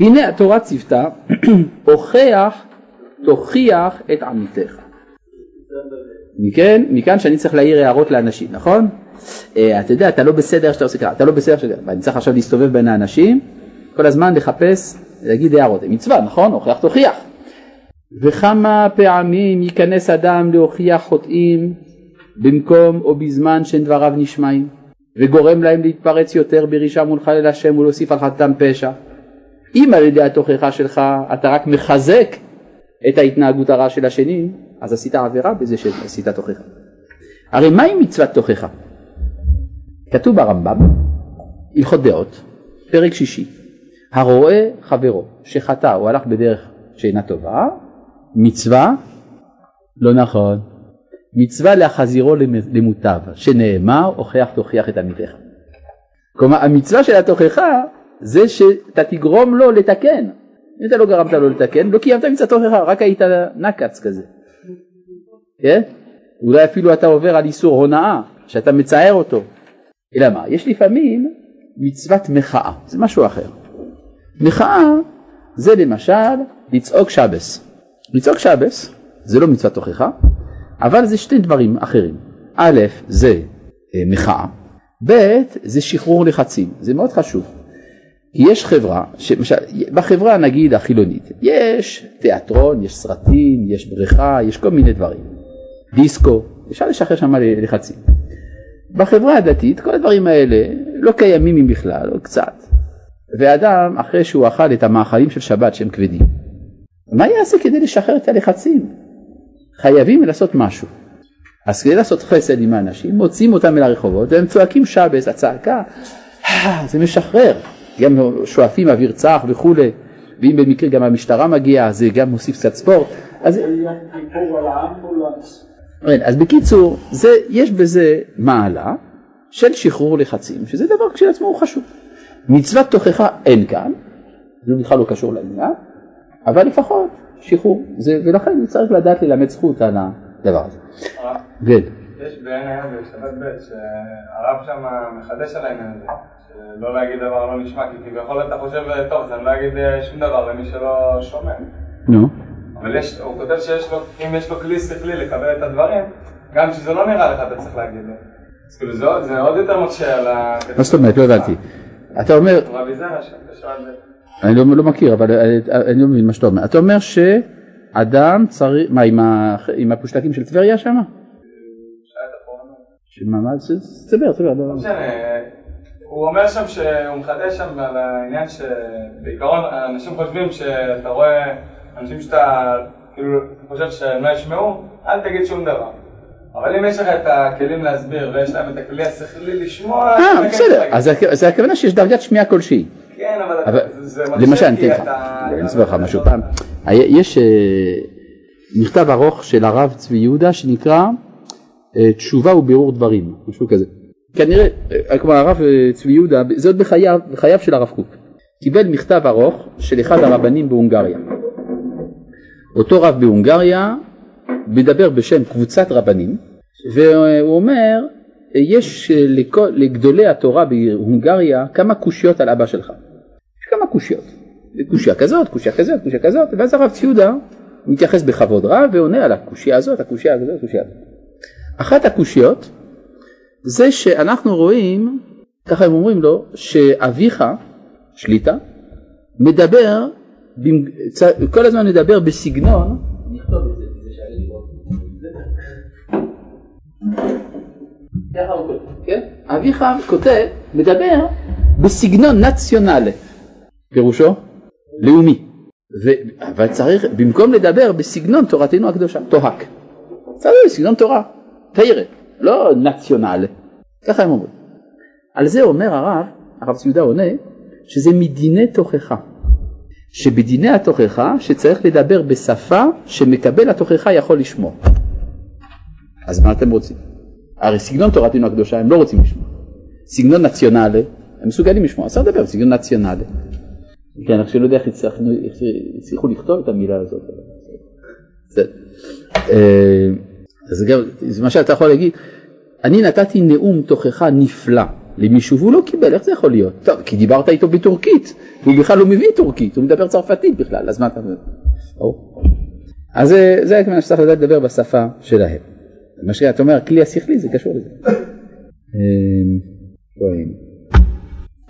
הנה התורה ציוותה, (clears throat) הוכח, תוכיח את עמיתך. מכן, מכאן שאני צריך להעיר הערות לאנשים, נכון? אה, אתה יודע, אתה לא בסדר שאתה עושה ככה, אתה לא בסדר שאתה... ואני צריך עכשיו להסתובב בין האנשים, כל הזמן לחפש, להגיד הערות. זה מצווה, נכון? הוכח תוכיח. וכמה פעמים ייכנס אדם להוכיח חוטאים במקום או בזמן שאין דבריו נשמעים, וגורם להם להתפרץ יותר ברישה מול חלל השם ולהוסיף על חטאתם פשע. אם על ידי התוכחה שלך אתה רק מחזק את ההתנהגות הרעה של השני, אז עשית עבירה בזה שעשית תוכחה. הרי מהי מצוות תוכחה? כתוב ברמב"ם, הלכות דעות, פרק שישי, הרואה חברו שחטא או הלך בדרך שאינה טובה, מצווה, לא נכון, מצווה להחזירו למוטב, שנאמר הוכח תוכיח את עמיתך. כלומר המצווה של התוכחה זה שאתה תגרום לו לתקן. אם אתה לא גרמת לו לתקן, לא קיימת מצוות תוכחה, רק היית נקץ כזה. כן? אולי אפילו אתה עובר על איסור הונאה, שאתה מצער אותו. אלא מה? יש לפעמים מצוות מחאה, זה משהו אחר. מחאה זה למשל לצעוק שבס. לצעוק שבס זה לא מצוות תוכחה, אבל זה שתי דברים אחרים. א', זה אה, מחאה, ב', זה שחרור לחצים, זה מאוד חשוב. יש חברה, שמשל, בחברה נגיד החילונית, יש תיאטרון, יש סרטים, יש בריכה, יש כל מיני דברים. דיסקו, אפשר לשחרר שם לחצים. בחברה הדתית כל הדברים האלה לא קיימים בכלל, או קצת. ואדם אחרי שהוא אכל את המאכלים של שבת שהם כבדים, מה יעשה כדי לשחרר את הלחצים? חייבים לעשות משהו. אז כדי לעשות חסד עם האנשים, מוציאים אותם אל הרחובות והם צועקים שבס, הצעקה, אה, זה משחרר. גם שואפים אוויר צח וכולי, ואם במקרה גם המשטרה מגיעה, זה גם מוסיף קצת ספורט. אז... כן, אז בקיצור, זה, יש בזה מעלה של שחרור לחצים, שזה דבר כשלעצמו הוא חשוב. מצוות תוכחה אין כאן, זה בכלל לא קשור לעניין, אבל לפחות שחרור, זה, ולכן צריך לדעת ללמד זכות על הדבר הזה. כן. יש בעין הים בשבת ב' שהרב שם מחדש על העניין הזה, שלא להגיד דבר לא נשמע, כי כביכול אתה חושב, טוב, אז אני לא אגיד שום דבר למי שלא שומע. נו. אבל יש, הוא כותב שיש לו, אם יש לו כלי שכלי לקבל את הדברים, גם כשזה לא נראה לך אתה צריך להגיד לו. אז כאילו זה, זה עוד יותר מקשה על ה... מה זאת אומרת? לא הבנתי. אתה אומר... רבי זרע שם, בשבת ב'. אני לא, לא מכיר, אבל אני לא מבין מה שאתה אומר. אתה אומר שאדם צריך, מה, עם, ה, עם הפושטקים של טבריה שם? שמה, מה, תסבר, תסבר. לא משנה, הוא אומר שם שהוא מחדש שם על העניין שבעיקרון אנשים חושבים שאתה רואה אנשים שאתה כאילו חושב שהם לא ישמעו, אל תגיד שום דבר. אבל אם יש לך את הכלים להסביר ויש להם את הכלי השכלי לשמוע, אה, בסדר, אז זה הכוונה שיש דרגת שמיעה כלשהי. כן, אבל זה אני כי אתה... אני אסביר לך משהו פעם. יש אה, מכתב ארוך של הרב צבי יהודה שנקרא אה, תשובה ובירור דברים, משהו כזה. כנראה, אה, כלומר הרב צבי יהודה, זה עוד בחייו, בחייו של הרב קוק, קיבל מכתב ארוך של אחד הרבנים בהונגריה. אותו רב בהונגריה מדבר בשם קבוצת רבנים, והוא אומר, יש לכל, לגדולי התורה בהונגריה כמה קושיות על אבא שלך. יש כמה קושיות. קושייה כזאת, קושייה כזאת, קושייה כזאת, ואז הרב ציודה מתייחס בכבוד רב ועונה על הקושייה הזאת, הקושייה הזאת, הקושייה הזאת. אחת הקושיות זה שאנחנו רואים ככה הם אומרים לו שאביך, שליטה, מדבר, כל הזמן מדבר בסגנון, כן? אביך כותב, מדבר בסגנון נציונלי, פירושו לאומי, ו- אבל צריך, במקום לדבר בסגנון תורתנו הקדושה, תוהק, צריך בסגנון תורה, תראה, לא נציונלי, ככה הם אומרים. על זה אומר הרב, הרב ציודה עונה, שזה מדיני תוכחה. שבדיני התוכחה שצריך לדבר בשפה שמקבל התוכחה יכול לשמוע. אז מה אתם רוצים? הרי סגנון תורתנו הקדושה הם לא רוצים לשמוע. סגנון נציונלי, הם מסוגלים לשמוע, אז צריך לדבר בסגנון נציונלי. כן, רק שלא יודע איך הצליחו לכתוב את המילה הזאת. אה, אז גם, זה מה שאתה יכול להגיד, אני נתתי נאום תוכחה נפלא למישהו והוא לא קיבל, איך זה יכול להיות? טוב, כי דיברת איתו בטורקית, והוא בכלל לא מבין טורקית, הוא מדבר צרפתית בכלל, אז מה אתה... ברור. אז זה- זה הכוונה שצריך לדעת לדבר בשפה שלהם. מה שאתה אומר, הכלי השכלי זה קשור לזה. רואים.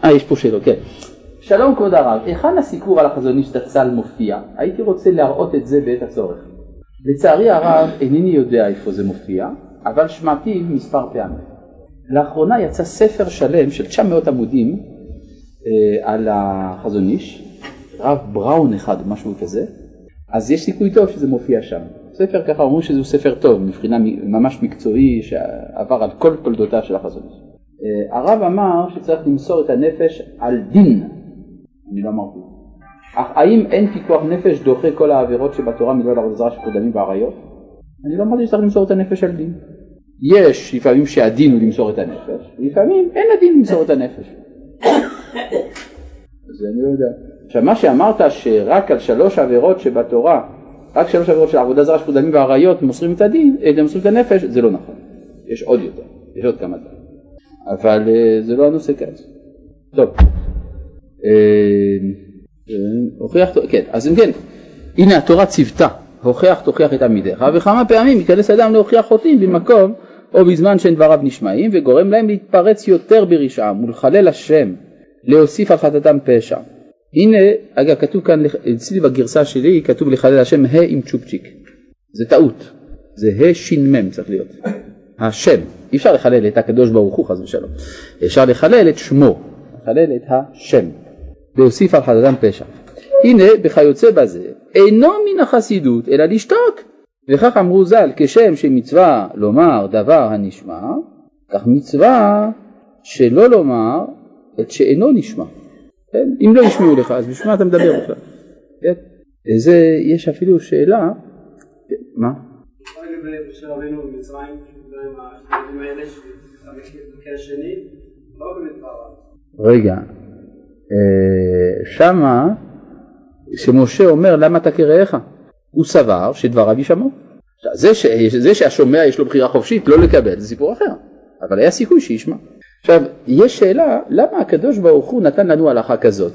אה, יש פה שאלות, כן. שלום כבוד הרב, היכן הסיפור על החזון איש זצ"ל מופיע? הייתי רוצה להראות את זה בעת הצורך. לצערי הרב אינני יודע איפה זה מופיע, אבל שמעתי מספר פעמים. לאחרונה יצא ספר שלם של 900 עמודים אה, על החזון איש, רב בראון אחד משהו כזה, אז יש סיכוי טוב שזה מופיע שם. ספר ככה אומרים שזה ספר טוב מבחינה ממש מקצועי שעבר על כל תולדותיו של החזון איש. אה, הרב אמר שצריך למסור את הנפש על דין, אני לא אמרתי. אך האם אין פיקוח נפש דוחה כל העבירות שבתורה מלבד עבודה זרה שקודמים באריות? אני לא אמרתי שצריך למסור את הנפש על דין. יש לפעמים שהדין הוא למסור את הנפש, לפעמים אין הדין למסור את הנפש. אז אני לא יודע. עכשיו מה שאמרת שרק על שלוש עבירות שבתורה, רק שלוש עבירות של עבודה זרה שקודמים באריות מוסרים את הדין, אה, מוסרים את הנפש, זה לא נכון. יש עוד יותר, יש עוד כמה דברים. אבל אה, זה לא הנושא כעת. טוב. אה, אה, הוכיח, כן, אז אם כן, הנה התורה ציוותה, הוכיח תוכיח את עמידיך, וכמה פעמים ייכנס אדם להוכיח חוטאים במקום או בזמן שאין דבריו נשמעים, וגורם להם להתפרץ יותר ברשעם ולחלל השם, להוסיף על חטאתם פשע. הנה, אגב, כתוב כאן, אצלי בגרסה שלי, כתוב לחלל השם ה' עם צ'ופצ'יק. זה טעות, זה ה' ש"מ צריך להיות. השם, אי אפשר לחלל את הקדוש ברוך הוא חס ושלום, אפשר לחלל את שמו, לחלל את השם, להוסיף על חטאתם פשע. הנה בכיוצא בזה אינו מן החסידות אלא לשתוק וכך אמרו ז"ל כשם שמצווה לומר דבר הנשמע כך מצווה שלא לומר את שאינו נשמע כן? אם לא ישמעו לך אז בשביל מה אתה מדבר בכלל כן? זה יש אפילו שאלה מה? לא. רגע שמה שמשה אומר למה אתה כרעך הוא סבר שדבריו יישמעו. זה, ש... זה שהשומע יש לו בחירה חופשית לא לקבל זה סיפור אחר אבל היה סיכוי שישמע. עכשיו יש שאלה למה הקדוש ברוך הוא נתן לנו הלכה כזאת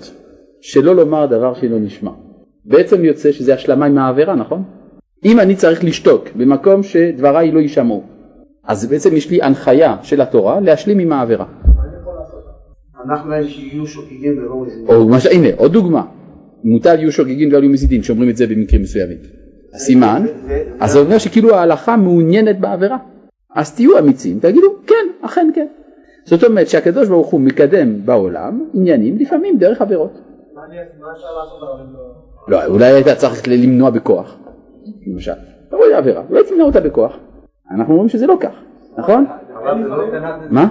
שלא לומר דבר שלא נשמע? בעצם יוצא שזה השלמה עם העבירה נכון? אם אני צריך לשתוק במקום שדבריי לא יישמעו אז בעצם יש לי הנחיה של התורה להשלים עם העבירה אנחנו להם שיהיו שוקגים ולא מזינים. או מה ש... הנה עוד דוגמה. מוטל יהיו שוגגין ואלו מזידין שאומרים את זה במקרים מסוימים. הסימן אז זה אומר שכאילו ההלכה מעוניינת בעבירה. אז תהיו אמיצים תגידו כן אכן כן. זאת אומרת שהקדוש ברוך הוא מקדם בעולם עניינים לפעמים דרך עבירות. לא... אולי היית צריך למנוע בכוח למשל. אתה רואה עבירה אולי תמנע אותה בכוח. אנחנו אומרים שזה לא כך נכון? אבל זה לא מה?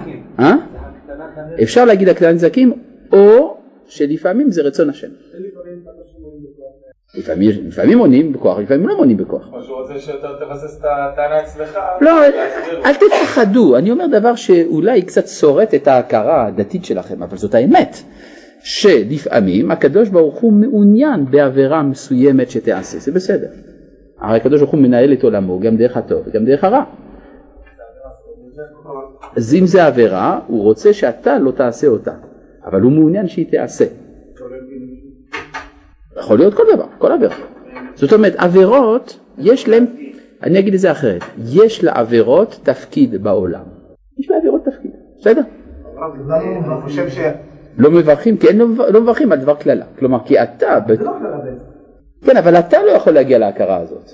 אפשר להגיד הקטנת נזקים או שלפעמים זה רצון השם לפעמים, לפעמים מונים בכוח, לפעמים לא מונים בכוח. או שהוא רוצה שאתה תבסס את הטענה אצלך. לא. אל תפחדו, אני אומר דבר שאולי קצת שורט את ההכרה הדתית שלכם, אבל זאת האמת, שלפעמים הקדוש ברוך הוא מעוניין בעבירה מסוימת שתיעשה, זה בסדר. הרי הקדוש ברוך הוא מנהל את עולמו גם דרך הטוב וגם דרך הרע. אז אם זה עבירה, הוא רוצה שאתה לא תעשה אותה, אבל הוא מעוניין שהיא תיעשה. יכול להיות כל דבר, כל עבירה. זאת אומרת, עבירות, יש להם, אני אגיד את זה אחרת, יש לעבירות תפקיד בעולם. יש לעבירות תפקיד, בסדר? לא מברכים כי לא לא מברכים על דבר קללה. כלומר, כי אתה, לא. כן, אבל אתה לא יכול להגיע להכרה הזאת.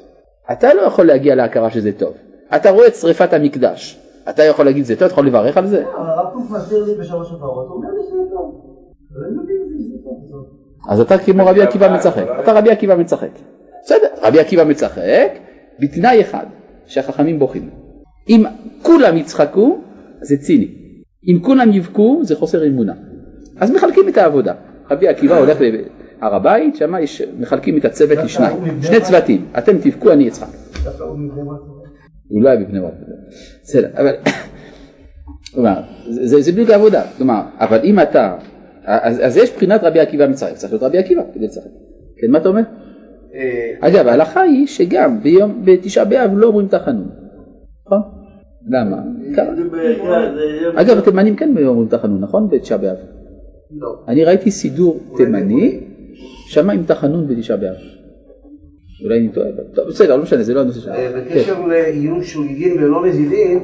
אתה לא יכול להגיע להכרה שזה טוב. אתה רואה את שריפת המקדש. אתה יכול להגיד זה טוב, אתה יכול לברך על זה? אבל הרב קוק מסביר לי בשלוש הפרות, הוא אומר לי שזה טוב. אבל אני מבין את זה, שזה טוב. בסוף. אז אתה כמו רבי עקיבא משחק. אתה רבי עקיבא משחק. בסדר, רבי עקיבא משחק בתנאי אחד, שהחכמים בוכים. אם כולם יצחקו, זה ציני. אם כולם יבכו, זה חוסר אמונה. אז מחלקים את העבודה. רבי עקיבא הולך להר הבית, שם יש, מחלקים את הצוות לשניים, שני צוותים, אתם תבכו, אני אצחק. הוא לא היה בבני ברק. בסדר, אבל... כלומר, זה, זה בדיוק העבודה. כלומר, אבל אם אתה... אז, אז יש בחינת רבי עקיבא מצחק, צריך להיות רבי עקיבא כדי לשחק. כן, מה אתה אומר? אה, אגב, ההלכה היא שגם ביום, בתשעה באב לא אומרים תחנון. נכון? למה? בעיקר, זה יום... אגב, התימנים כן אומרים תחנון, נכון? בתשעה באב. לא. אני ראיתי סידור תימני, שם עם תחנון בתשעה באב. אולי אני טועה, טוב, בסדר, לא משנה, זה לא הנושא שלנו. אה, כן. בקשר לעיון שוגגין ולא נזידין,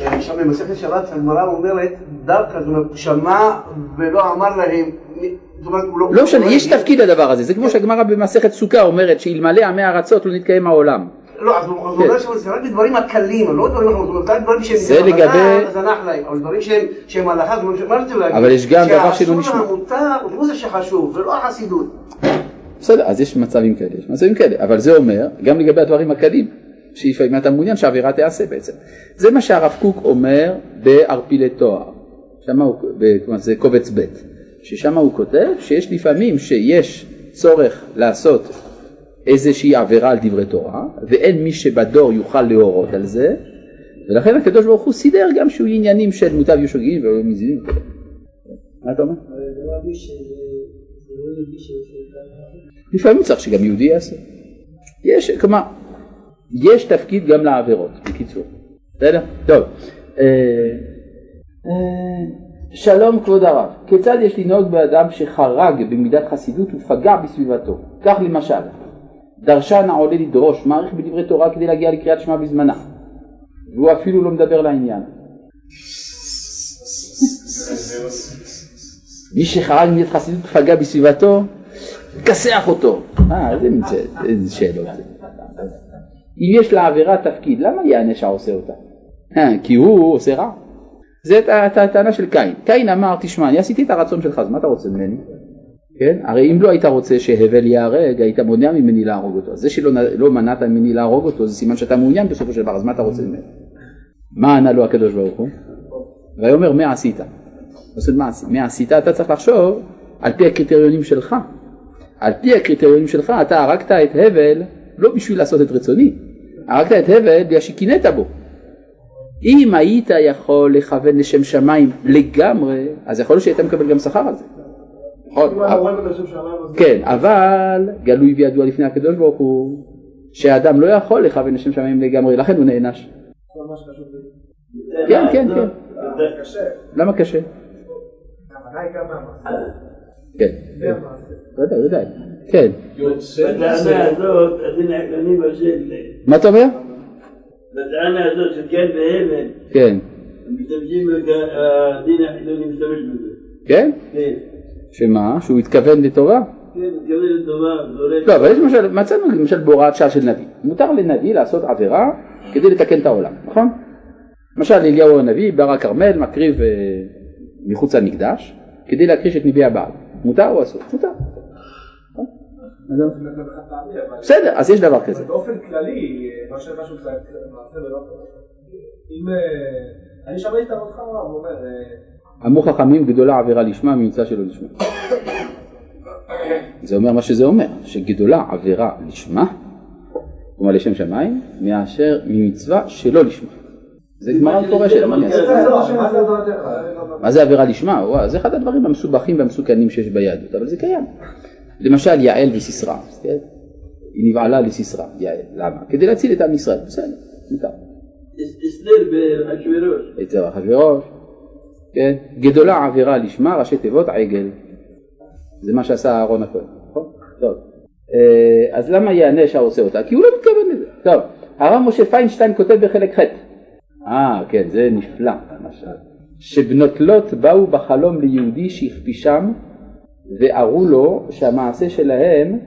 אה, שם במסכת שבת הגמרא אומרת דווקא, זאת אומרת, שמע ולא אמר להם, זאת אומרת, הוא לא משנה, הוא יש תפקיד לדבר הזה, זה כמו שהגמרא במסכת סוכה אומרת שאלמלא עמי ארצות לא נתקיים העולם. לא, אז הוא הוא כן. אומר שזה רק בדברים הקלים, לא דברים אומרת, רק דברים שהם זה לגבי- אז הנח להם, אבל דברים שהם הלכה, זאת אומרת, מה רציתי להגיד? אבל יש גם דבר שלא נשמע. שהאסור והמותר הוא זה שחשוב, ולא החסידות. בסדר, אז יש מצבים כאלה, יש מצבים כאלה, אבל זה אומר, גם לגבי הדברים הקלים, שלפעמים אתה מעוניין שהעבירה תיעשה בעצם. זה מה שהרב קוק אומר בערפילי תואר, הוא, כלומר זה קובץ ב', ששם הוא כותב שיש לפעמים שיש צורך לעשות איזושהי עבירה על דברי תורה, ואין מי שבדור יוכל להורות על זה, ולכן הקדוש ברוך הוא סידר גם שהוא עניינים של מוטב יהיו שוגגין ולא מזינים וכו'. מה אתה אומר? לפעמים צריך שגם יהודי יעשה. יש, כלומר, יש תפקיד גם לעבירות, בקיצור. בסדר? טוב. אה, אה, שלום כבוד הרב, כיצד יש לנהוג באדם שחרג במידת חסידות ופגע בסביבתו? כך למשל, דרשן העולה לדרוש, מעריך בדברי תורה כדי להגיע לקריאת שמע בזמנה, והוא אפילו לא מדבר לעניין. מי שחרג במידת חסידות ופגע בסביבתו, כסח אותו. אה, איזה מין שאלות. אם יש לעבירה תפקיד, למה יענש העושה אותה? אה, כי הוא עושה רע. הט- הטענה של קין. קין אמר, תשמע, אני עשיתי את הרצון שלך, אז מה אתה רוצה ממני? כן? הרי אם לא היית רוצה שהבל ייהרג, היית מונע ממני להרוג אותו. זה שלא לא מנעת ממני להרוג אותו, זה סימן שאתה מעוניין בסופו של דבר, אז מה אתה רוצה ממני? מה ענה לו הקדוש ברוך הוא? ויאמר, מה עשית? מה עשית? מה עשית? אתה צריך לחשוב על פי הקריטריונים שלך. על פי הקריטריונים שלך אתה הרגת את הבל לא בשביל לעשות את רצוני, הרגת את הבל בגלל שקינאת בו. אם היית יכול לכוון לשם שמיים לגמרי, אז יכול להיות שהיית מקבל גם שכר על זה. נכון? כן, אבל גלוי וידוע לפני הקדוש ברוך הוא שהאדם לא יכול לכוון לשם שמיים לגמרי, לכן הוא נענש. כן, כן, כן. למה קשה? היא גם מהמעשה. כן. ודאי, ודאי. כן. בטענה מזה, הזאת, הדין העקרוני בשל, מה אתה אומר? בטענה הזאת של כן והבל, כן. משתמשים, הדין החילוני משתמש בזה. כן? כן, שמה? שהוא התכוון לטובה? כן, מתכוון לטובה. לא, אבל יש למשל, מצאנו למשל בהוראת שעה של נביא. מותר לנביא לעשות עבירה כדי לתקן את העולם, נכון? למשל אליהו הנביא, בהר הכרמל, מקריב אה, מחוץ למקדש כדי להקריש את נביאי הבעל. מותר או אסור? מותר. נכון? בסדר, אז יש דבר כזה. באופן כללי, מה ש- משהו קצת מעשה ולא טוב. אם... אה, אני שמעתי את הרב חמרה, הוא אומר, אה, אמרו חכמים גדולה עבירה לשמה ממצא שלא לשמה. זה אומר מה שזה אומר, שגדולה עבירה לשמה, כלומר לשם שמיים, מאשר ממצווה שלא לשמה. זה גמרא מפורשת, מה? זה עבירה לשמה? וואו, זה אחד הדברים המסובכים והמסוכנים שיש ביהדות, אבל זה קיים. למשל יעל וסיסרא, כן? היא נבעלה לסיסרא, יעל, למה? כדי להציל את עם ישראל, בסדר, מותר. הסדר באחשוורוש. אצל אחשוורוש, כן? גדולה עבירה לשמה, ראשי תיבות עגל. זה מה שעשה אהרון הכהן, נכון? טוב. אה, אז למה יענש העושה אותה? כי הוא לא מתכוון לזה. טוב, הרב משה פיינשטיין כותב בחלק ח'. אה, כן, זה נפלא, למשל. שבנות לוט באו בחלום ליהודי שהכפישם וערו לו שהמעשה שלהם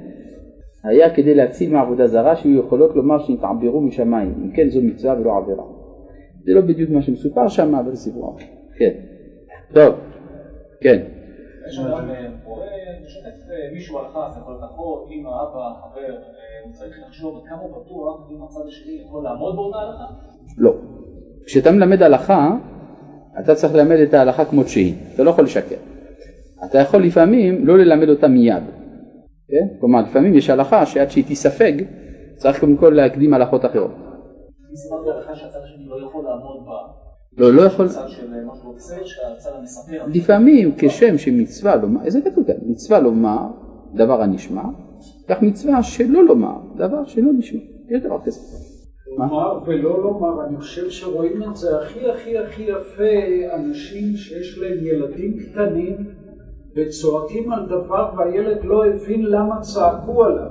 היה כדי להציל מעבודה זרה שיהיו יכולות לומר שנתעברו משמיים. אם כן זו מצווה ולא עבירה. זה לא בדיוק מה שמסופר שם אבל זה סיפור אחר. כן. טוב. כן. מישהו הלכה, זה יכול אחות, אמא, אבא, חבר, הוא צריך לחשוב כמה הוא בטוח אם הצד השני יכול לעמוד באותה הלכה? לא. כשאתה מלמד הלכה אתה צריך ללמד את ההלכה כמות שהיא אתה לא יכול לשקר אתה יכול לפעמים לא ללמד אותה מיד כן? כלומר לפעמים יש הלכה שעד שהיא תיספג צריך קודם כל להקדים הלכות אחרות לא יכול לעמוד לא, לא יכול, המספר. לפעמים כשם שמצווה לומר, איזה כתוב כאן, מצווה לומר דבר הנשמע, כך מצווה שלא לומר דבר שלא נשמע, יש דבר כזה. לומר ולא לומר, אני חושב שרואים את זה הכי הכי הכי יפה, אנשים שיש להם ילדים קטנים וצועקים על דבר והילד לא הבין למה צעקו עליו.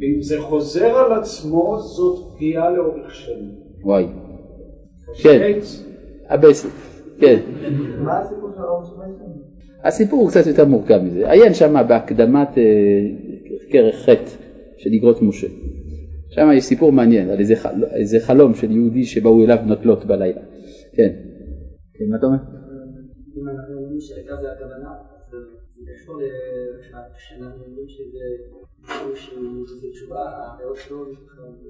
ואם זה חוזר על עצמו, זאת פגיעה לאורך שנים. וואי, כן, הבסט, כן. מה הסיפור של הרב? הסיפור הוא קצת יותר מורכב מזה. עיין שם בהקדמת אה, כרך חטא של איגרות משה. שם יש סיפור מעניין על איזה, חל... איזה חלום של יהודי שבאו אליו בנות לוט בלילה. כן. כן, מה אתה אומר? אם אנחנו אומרים שהעיקר זה הכוונה, זה קשור שאנחנו אומרים שזה שלו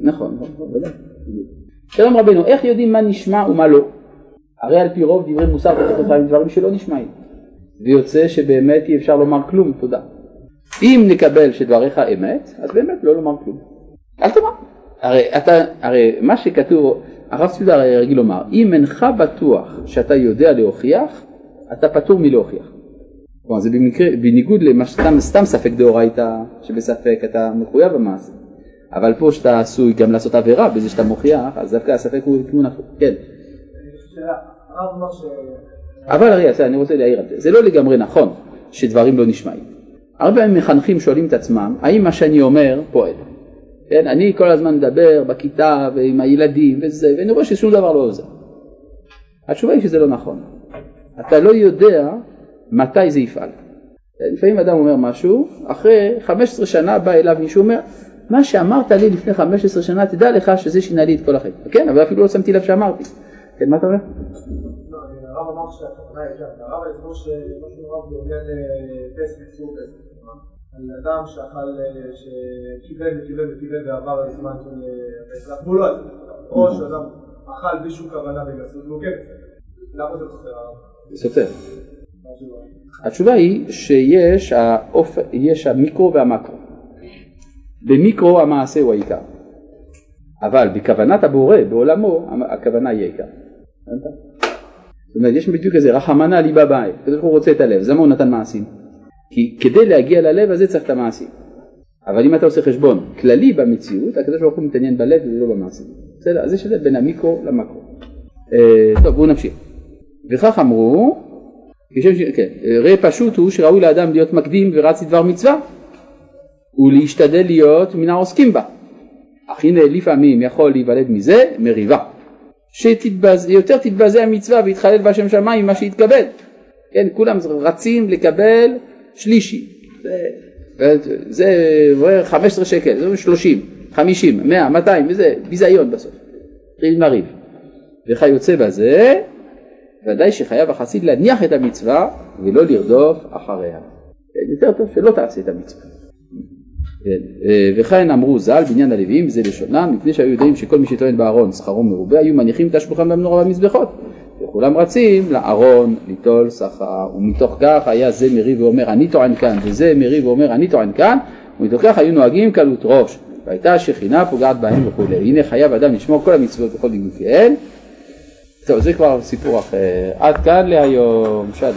נכון, נכון, ודאי. שלום רבנו, איך יודעים מה נשמע ומה לא? הרי על פי רוב דברי מוסר ותוכחה הם דברים שלא נשמעים. ויוצא שבאמת אי אפשר לומר כלום, תודה. אם נקבל שדבריך אמת, אז באמת לא לומר כלום. אל תאמר. הרי, אתה, הרי מה שכתוב, הרב צבי הרי רגיל לומר, אם אינך בטוח שאתה יודע להוכיח, אתה פטור מלהוכיח. כלומר זה במקרה, בניגוד למה שסתם סתם ספק דאורייתא, שבספק אתה מחויב במעשה. אבל פה שאתה עשוי גם לעשות עבירה בזה שאתה מוכיח, אז דווקא הספק הוא כיוון הפוך. כן. אבל הרי אני רוצה להעיר על זה, זה לא לגמרי נכון שדברים לא נשמעים. הרבה מחנכים שואלים את עצמם, האם מה שאני אומר פועל? כן, אני כל הזמן מדבר בכיתה ועם הילדים וזה, ואני רואה ששום דבר לא עוזר. התשובה היא שזה לא נכון. אתה לא יודע מתי זה יפעל. לפעמים אדם אומר משהו, אחרי 15 שנה בא אליו מישהו אומר, מה שאמרת לי לפני 15 שנה, תדע לך שזה שינה לי את כל החיים. כן, אבל אפילו לא שמתי לב שאמרתי. כן, מה אתה אומר? לא, הרב אמר שהכוונה היא שם, הרב הסבור שמשהו רב בעניין פסק, איסור פסק. על אדם שאכל, שקיבל וקיבל וקיבל ועבר זמן של פסח, והוא לא עשה. או שאדם אכל בלי שום כוונה בגסות, והוא כן למה זה חסר הרב? סופר. התשובה היא שיש האופ... יש המיקרו והמקרו. במיקרו המעשה הוא העיקר, אבל בכוונת הבורא בעולמו הכוונה היא העיקר. זאת אומרת יש בדיוק איזה רחמנא ליבא באי, הקדוש ברוך הוא רוצה את הלב, אז למה הוא נתן מעשים? כי כדי להגיע ללב הזה צריך את המעשים. אבל אם אתה עושה חשבון כללי במציאות, הקדוש ברוך הוא מתעניין בלב ולא במעשים. בסדר? אז יש הבדל בין המיקרו למקרו. אה, טוב בואו נמשיך. וכך אמרו, כשם ש... כן, ראה פשוט הוא שראוי לאדם להיות מקדים ורץ לדבר מצווה ולהשתדל להיות מן העוסקים בה. אך הנה לפעמים יכול להיוולד מזה מריבה. שיותר תתבזה המצווה ויתחלל בהשם שמיים ממה שיתקבל. כן, כולם רצים לקבל שלישי. זה, זה 15 שקל, זה 30, 50, 100, 200 וזה ביזיון בסוף. ריב מריב. וכיוצא בזה, ודאי שחייב החסיד להניח את המצווה ולא לרדוף אחריה. יותר טוב שלא תעשה את המצווה. וכן אמרו ז"ל בעניין הלוויים זה לשונם מפני שהיו יודעים שכל מי שטוען בארון שכרו מרובה היו מניחים את השולחן במנורה במזבחות וכולם רצים לארון ליטול שכר ומתוך כך היה זה מריב ואומר אני טוען כאן וזה מריב ואומר אני טוען כאן ומתוך כך היו נוהגים קלות ראש והייתה השכינה פוגעת בהם וכולי. הנה חייב אדם לשמור כל המצוות וכל דגופיהן טוב זה כבר סיפור אחר. עד כאן להיום. שלום